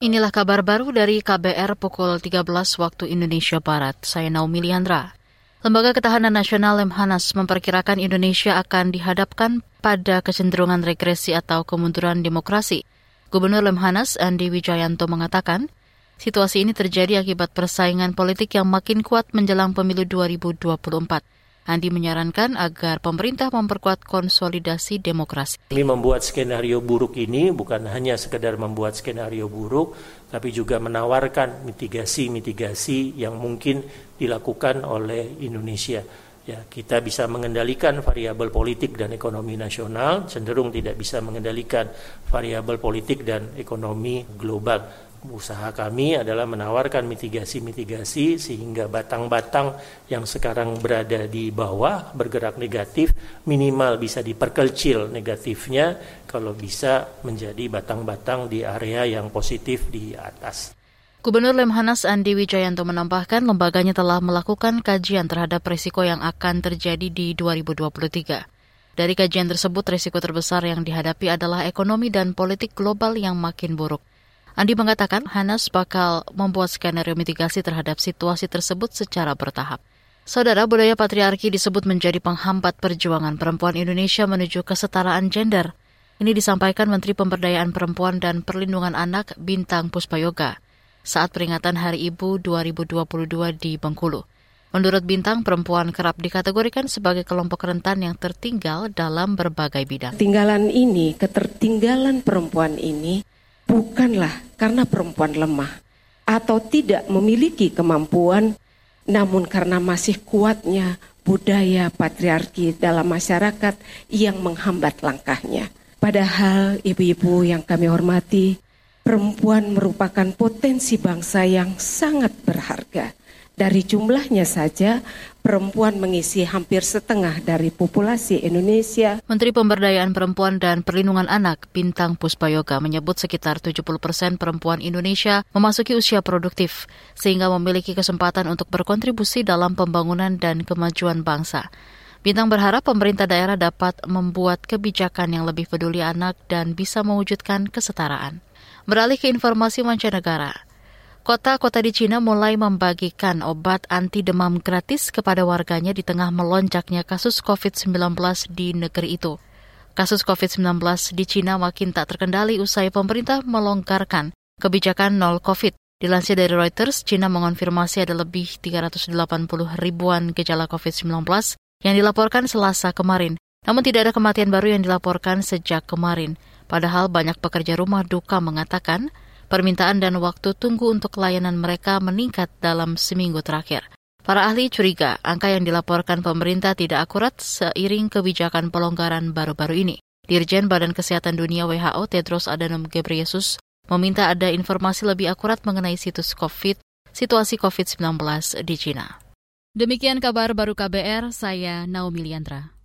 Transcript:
Inilah kabar baru dari KBR pukul 13 waktu Indonesia Barat. Saya Naomi Liandra. Lembaga Ketahanan Nasional Lemhanas memperkirakan Indonesia akan dihadapkan pada kecenderungan regresi atau kemunduran demokrasi. Gubernur Lemhanas Andi Wijayanto mengatakan, situasi ini terjadi akibat persaingan politik yang makin kuat menjelang pemilu 2024. Andi menyarankan agar pemerintah memperkuat konsolidasi demokrasi. Kami membuat skenario buruk ini bukan hanya sekedar membuat skenario buruk, tapi juga menawarkan mitigasi-mitigasi yang mungkin dilakukan oleh Indonesia. Ya, kita bisa mengendalikan variabel politik dan ekonomi nasional, cenderung tidak bisa mengendalikan variabel politik dan ekonomi global usaha kami adalah menawarkan mitigasi-mitigasi sehingga batang-batang yang sekarang berada di bawah bergerak negatif minimal bisa diperkecil negatifnya kalau bisa menjadi batang-batang di area yang positif di atas. Gubernur Lemhanas Andi Wijayanto menambahkan lembaganya telah melakukan kajian terhadap risiko yang akan terjadi di 2023. Dari kajian tersebut, risiko terbesar yang dihadapi adalah ekonomi dan politik global yang makin buruk. Andi mengatakan Hanas bakal membuat skenario mitigasi terhadap situasi tersebut secara bertahap. Saudara budaya patriarki disebut menjadi penghambat perjuangan perempuan Indonesia menuju kesetaraan gender. Ini disampaikan Menteri Pemberdayaan Perempuan dan Perlindungan Anak Bintang Puspayoga saat peringatan Hari Ibu 2022 di Bengkulu. Menurut Bintang, perempuan kerap dikategorikan sebagai kelompok rentan yang tertinggal dalam berbagai bidang. Tinggalan ini, ketertinggalan perempuan ini bukanlah karena perempuan lemah atau tidak memiliki kemampuan, namun karena masih kuatnya budaya patriarki dalam masyarakat yang menghambat langkahnya. Padahal ibu-ibu yang kami hormati, perempuan merupakan potensi bangsa yang sangat berharga. Dari jumlahnya saja, perempuan mengisi hampir setengah dari populasi Indonesia. Menteri Pemberdayaan Perempuan dan Perlindungan Anak Bintang Puspayoga menyebut sekitar 70 persen perempuan Indonesia memasuki usia produktif, sehingga memiliki kesempatan untuk berkontribusi dalam pembangunan dan kemajuan bangsa. Bintang berharap pemerintah daerah dapat membuat kebijakan yang lebih peduli anak dan bisa mewujudkan kesetaraan. Beralih ke informasi mancanegara, Kota-kota di Cina mulai membagikan obat anti demam gratis kepada warganya di tengah melonjaknya kasus COVID-19 di negeri itu. Kasus COVID-19 di Cina makin tak terkendali usai pemerintah melonggarkan kebijakan nol COVID. Dilansir dari Reuters, Cina mengonfirmasi ada lebih 380 ribuan gejala COVID-19 yang dilaporkan selasa kemarin. Namun tidak ada kematian baru yang dilaporkan sejak kemarin. Padahal banyak pekerja rumah duka mengatakan permintaan dan waktu tunggu untuk layanan mereka meningkat dalam seminggu terakhir. Para ahli curiga angka yang dilaporkan pemerintah tidak akurat seiring kebijakan pelonggaran baru-baru ini. Dirjen Badan Kesehatan Dunia WHO Tedros Adhanom Ghebreyesus meminta ada informasi lebih akurat mengenai situs COVID, situasi COVID-19 di China. Demikian kabar baru KBR, saya Naomi Liandra.